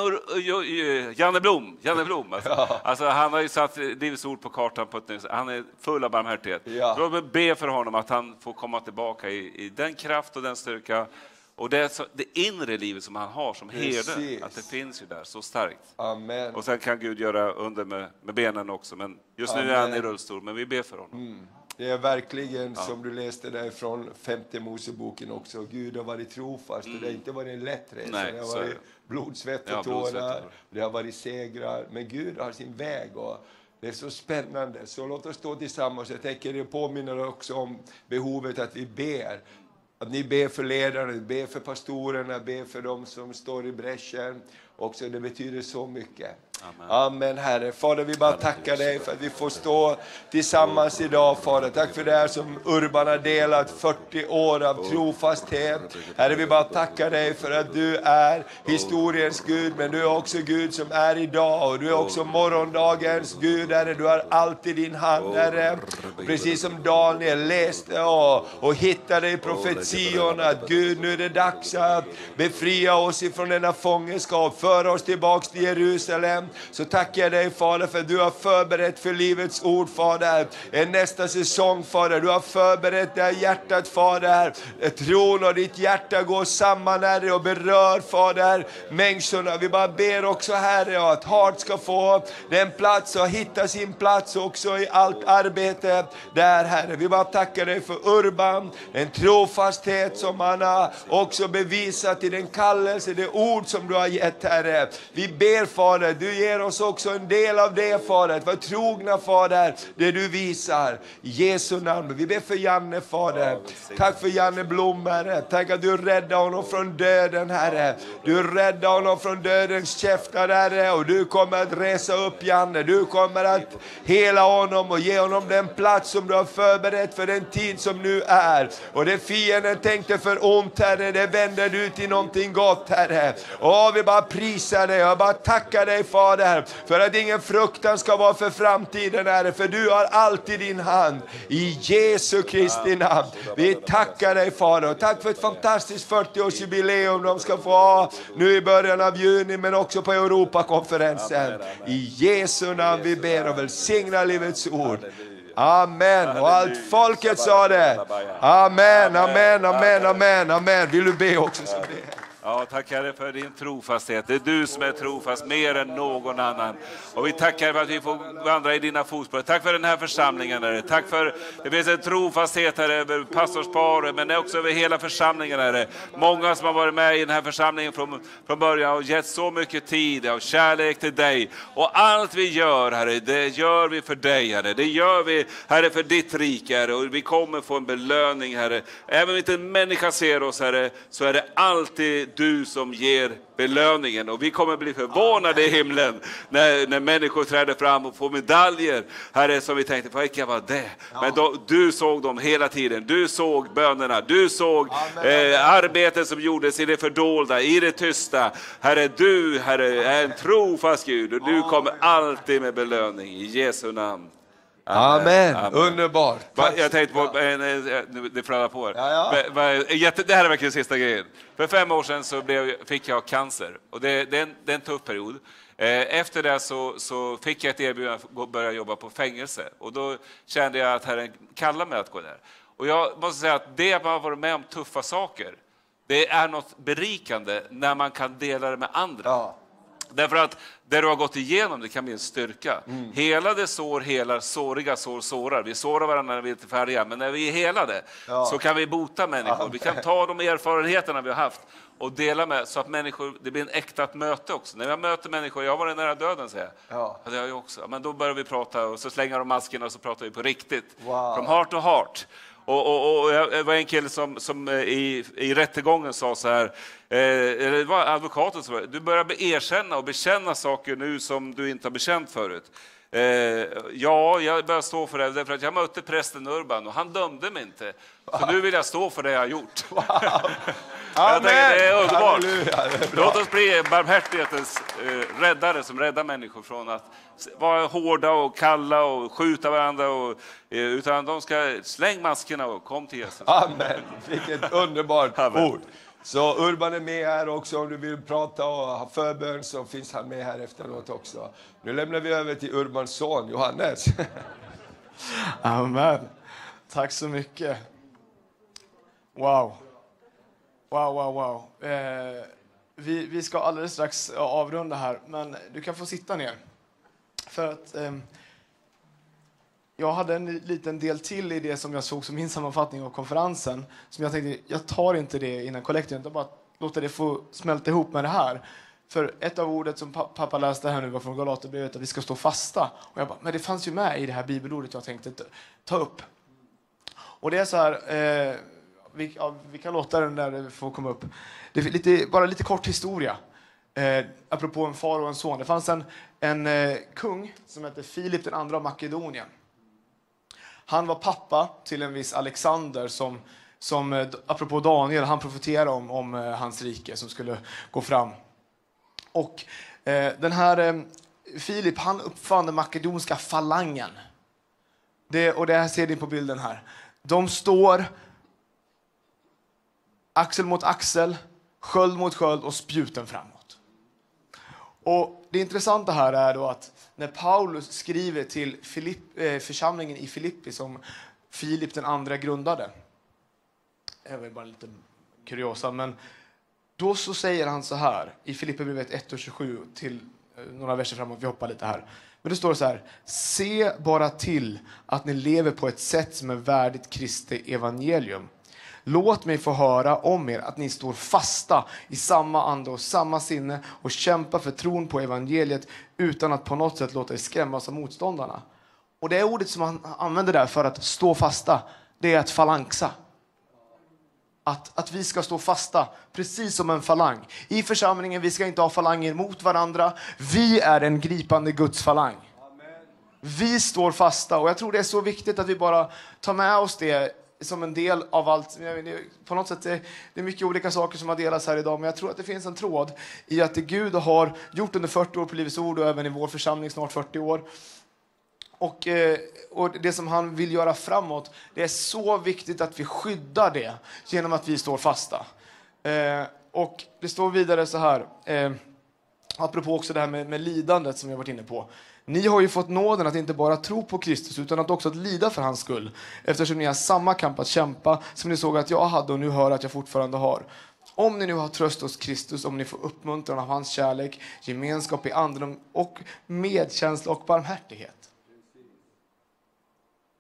Speaker 2: Janne Blom, Janne Blom. Alltså, ja. alltså, han har ju satt Livets Ord på kartan på ett Han är full av barmhärtighet. Ja. Låt mig be för honom att han får komma tillbaka i, i den kraft och den styrka och det, så, det inre livet som han har som herde, att det finns ju där så starkt.
Speaker 1: Amen.
Speaker 2: Och sen kan Gud göra under med, med benen också, men just Amen. nu är han i rullstol, men vi ber för honom. Mm.
Speaker 1: Det är verkligen ja. som du läste där från femte Moseboken också. Gud har varit trofast mm. det har mm. inte varit en lätt resa. Nej, det har varit blod, svett och tårar. Det har varit segrar. Men Gud har sin väg. Och det är så spännande. Så låt oss stå tillsammans. Jag tänker det påminner också om behovet att vi ber. Att ni ber för ledarna, ber för pastorerna, ber för dem som står i bräschen. Också det betyder så mycket. Amen. Amen Herre. Fader, vi bara tackar dig för att vi får stå tillsammans idag, Fader. Tack för det här som Urban har delat, 40 år av trofasthet. Herre, vi bara tackar dig för att du är historiens Gud, men du är också Gud som är idag och du är också morgondagens Gud, Herre. Du har alltid din hand, Herre. Precis som Daniel läste och, och hittade i profetiorna att Gud, nu är det dags att befria oss ifrån denna fångenskap, föra oss tillbaks till Jerusalem så tackar jag dig Fader för att du har förberett för Livets Ord Fader. Nästa säsong Fader, du har förberett det här hjärtat Fader. Tron och ditt hjärta går samman Herre och berör Fader människorna. Vi bara ber också Herre att Hart ska få den plats och hitta sin plats också i allt arbete där Herre. Vi bara tackar dig för Urban, en trofasthet som han har också bevisat i den kallelse, det ord som du har gett Herre. Vi ber Fader, du ger oss också en del av det Fader. Var trogna Fader, det du visar. I Jesu namn. Vi ber för Janne Fader. Tack för Janne Blom Herre. Tack att du räddar honom från döden Herre. Du räddar honom från dödens käftar Herre. Och du kommer att resa upp Janne. Du kommer att hela honom och ge honom den plats som du har förberett för den tid som nu är. Och det fienden tänkte för ont Herre, det vänder du till någonting gott Herre. Åh, vi bara prisar dig och bara tackar dig Fader för att ingen fruktan ska vara för framtiden Herre, för du har alltid din hand. I Jesu Kristi namn. Vi tackar dig Fader och tack för ett fantastiskt 40-årsjubileum de ska få ha nu i början av juni men också på Europakonferensen. I Jesu namn vi ber och välsignar livets ord. Amen. Och allt folket sa det. Amen, amen, amen, amen, amen. Vill du be också så be.
Speaker 2: Ja, tack Herre för din trofasthet. Det är du som är trofast mer än någon annan. Och vi tackar för att vi får vandra i dina fotspår. Tack för den här församlingen Herre. Tack för det finns en trofasthet här över pastorsparet men också över hela församlingen Herre. Många som har varit med i den här församlingen från, från början och gett så mycket tid och kärlek till dig. Och allt vi gör Herre, det gör vi för dig Herre. Det gör vi Herre för ditt rike Herre. Och vi kommer få en belöning Herre. Även om inte en människa ser oss Herre, så är det alltid du som ger belöningen. Och vi kommer bli förvånade i himlen när, när människor träder fram och får medaljer. Herre, som vi tänkte, vilka var det? Men då, du såg dem hela tiden. Du såg bönerna, du såg eh, arbetet som gjordes i det fördolda, i det tysta. Herre, du Herre, är en trofast Gud och du kommer alltid med belöning. I Jesu namn.
Speaker 1: Amen. Amen. Underbart.
Speaker 2: Jag tänkte på, det flödar på
Speaker 1: Ja,
Speaker 2: ja. Det här är verkligen sista grejen. För fem år sedan så blev, fick jag cancer och det, det, är en, det är en tuff period. Eh, efter det så, så fick jag ett erbjudande att börja jobba på fängelse och då kände jag att Herren kallade mig att gå där. Och jag måste säga att det att man har varit med om tuffa saker, det är något berikande när man kan dela det med andra.
Speaker 1: Ja.
Speaker 2: Därför att det du har gått igenom det kan bli en styrka. Mm. Helade sår helar, såriga sår sårar. Vi sårar varandra när vi är lite färdiga, men när vi är helade ja. så kan vi bota människor. Amen. Vi kan ta de erfarenheterna vi har haft och dela med så att människor, det blir en äkta möte också. När jag möter människor, jag har varit nära döden säger jag. Ja. det har jag också. Men då börjar vi prata och så slänger de maskerna och så pratar vi på riktigt.
Speaker 1: Wow.
Speaker 2: From heart to heart. Och, och, och, det var en kille som, som eh, i, i rättegången sa så här, eh, det var advokaten som du börjar erkänna och bekänna saker nu som du inte har bekänt förut. Eh, ja, jag börjar stå för det, därför att jag mötte prästen Urban och han dömde mig inte. Så nu vill jag stå för det jag har gjort.
Speaker 1: Wow.
Speaker 2: Jag tänker, det är underbart. Låt oss bli barmhärtighetens eh, räddare som räddar människor från att vara hårda och kalla och skjuta varandra. Och, eh, utan de ska släng maskerna och kom till Jesus.
Speaker 1: Amen. Vilket underbart Amen. ord. Så Urban är med här också. Om du vill prata och ha förbön så finns han med här efteråt också. Nu lämnar vi över till Urbans son Johannes.
Speaker 3: Amen. Tack så mycket. Wow. Wow, wow, wow. Eh, vi, vi ska alldeles strax eh, avrunda här, men du kan få sitta ner. För att eh, jag hade en liten del till i det som jag såg som min sammanfattning av konferensen. Som jag tänkte, jag tar inte det innan kollekten, utan bara låter det få smälta ihop med det här. För ett av ordet som pappa läste här nu var från Galaterbrevet, att vi ska stå fasta. Och jag bara, men det fanns ju med i det här bibelordet jag tänkte ta upp. Och det är så här, eh, vi, ja, vi, kan låta den där få komma upp. Det är lite, bara lite kort historia. Eh, apropå en far och en son. Det fanns en, en eh, kung som hette Filip den andra av Makedonien. Han var pappa till en viss Alexander som, som eh, apropå Daniel, han profeterade om, om eh, hans rike som skulle gå fram. Och eh, den här eh, Filip, han uppfann den makedonska falangen. Det, och det här ser ni på bilden här. De står axel mot axel, sköld mot sköld och spjuten framåt. Och det intressanta här är då att när Paulus skriver till Filipp, eh, församlingen i Filippi som Filip den andra grundade. Det var bara lite kuriosa, men då så säger han så här i Filipperbrevet 1.27 till eh, några verser framåt, vi hoppar lite här. Men det står så här, se bara till att ni lever på ett sätt som är värdigt Kristi evangelium Låt mig få höra om er att ni står fasta i samma ande och samma sinne och kämpar för tron på evangeliet utan att på något sätt låta er skrämmas av motståndarna. Och det ordet som han använder där för att stå fasta, det är att falangsa. Att, att vi ska stå fasta, precis som en falang. I församlingen, vi ska inte ha falanger mot varandra. Vi är en gripande Guds falang. Vi står fasta och jag tror det är så viktigt att vi bara tar med oss det som en del av allt. På något sätt det, det är mycket olika saker som har delats här idag, men jag tror att det finns en tråd i att det Gud har gjort under 40 år på Livets Ord och även i vår församling snart 40 år. Och, eh, och det som han vill göra framåt, det är så viktigt att vi skyddar det genom att vi står fasta. Eh, och det står vidare så här, eh, apropå också det här med, med lidandet som vi har varit inne på. Ni har ju fått nåden att inte bara tro på Kristus utan att också att lida för hans skull eftersom ni har samma kamp att kämpa som ni såg att jag hade och nu hör att jag fortfarande har. Om ni nu har tröst hos Kristus, om ni får uppmuntran av hans kärlek, gemenskap i anden och medkänsla och barmhärtighet.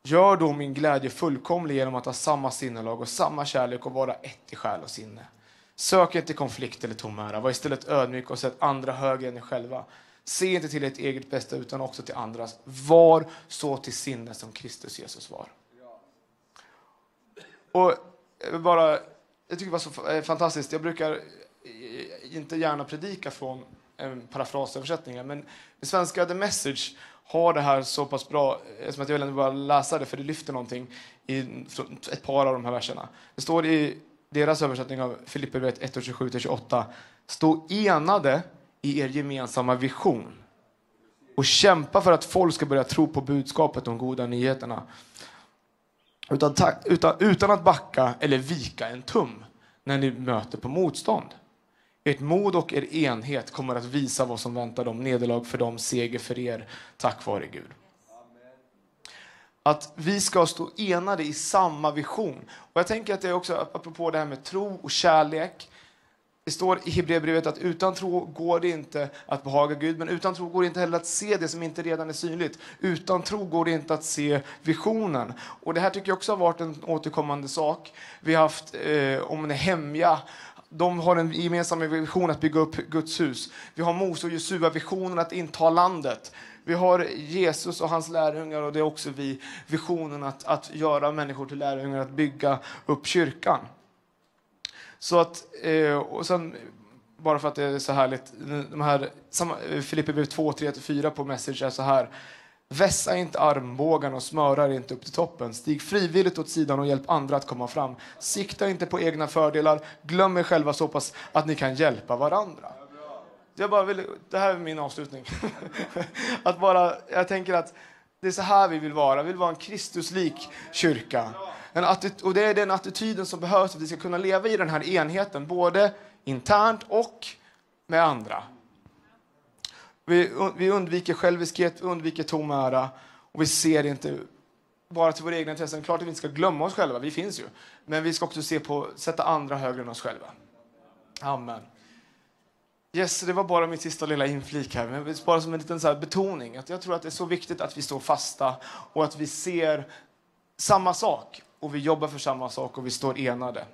Speaker 3: Gör då min glädje fullkomlig genom att ha samma sinnelag och samma kärlek och vara ett i själ och sinne. Sök inte konflikt eller tom ära, var istället ödmjuk och sätt andra högre än er själva. Se inte till ert eget bästa utan också till andras. Var så till sinne som Kristus Jesus var. Och bara, jag tycker det var så eh, fantastiskt. Jag brukar eh, inte gärna predika från eh, parafrasöversättningar, men det svenska The Message har det här så pass bra, som att jag vill bara läsa det för det lyfter någonting i ett par av de här verserna. Det står i deras översättning av Filipperbrevet 1.27-28. Stå enade i er gemensamma vision och kämpa för att folk ska börja tro på budskapet om goda nyheterna. Utan, utan, utan att backa eller vika en tum när ni möter på motstånd. Ert mod och er enhet kommer att visa vad som väntar dem. Nederlag för dem, seger för er, tack vare Gud. Att vi ska stå enade i samma vision. Och jag tänker att det är också, apropå det här med tro och kärlek, det står i Hebreerbrevet att utan tro går det inte att behaga Gud, men utan tro går det inte heller att se det som inte redan är synligt. Utan tro går det inte att se visionen. Och Det här tycker jag också har varit en återkommande sak. Vi har haft eh, om Nehemja, de har en gemensam vision att bygga upp Guds hus. Vi har Mose och Jesua visionen att inta landet. Vi har Jesus och hans lärjungar och det är också vi visionen att, att göra människor till lärjungar, att bygga upp kyrkan. Så att, eh, och sen, bara för att det är så härligt, de här, Filipperbrevet 2, 3-4 på Message är så här. Vässa inte armbågarna och smöra inte upp till toppen. Stig frivilligt åt sidan och hjälp andra att komma fram. Sikta inte på egna fördelar. Glöm er själva så pass att ni kan hjälpa varandra. Jag bara vill, det här är min avslutning. att bara, jag tänker att det är så här vi vill vara. Vi vill vara en Kristuslik kyrka. En och det är den attityden som behövs för att vi ska kunna leva i den här enheten, både internt och med andra. Vi, vi undviker själviskhet, vi undviker tom ära och vi ser inte bara till våra egna intressen. Klart att vi inte ska glömma oss själva, vi finns ju. Men vi ska också se på, sätta andra högre än oss själva. Amen. Yes, det var bara min sista lilla inflik här, men bara som en liten så betoning. Att jag tror att det är så viktigt att vi står fasta och att vi ser samma sak och vi jobbar för samma sak och vi står enade.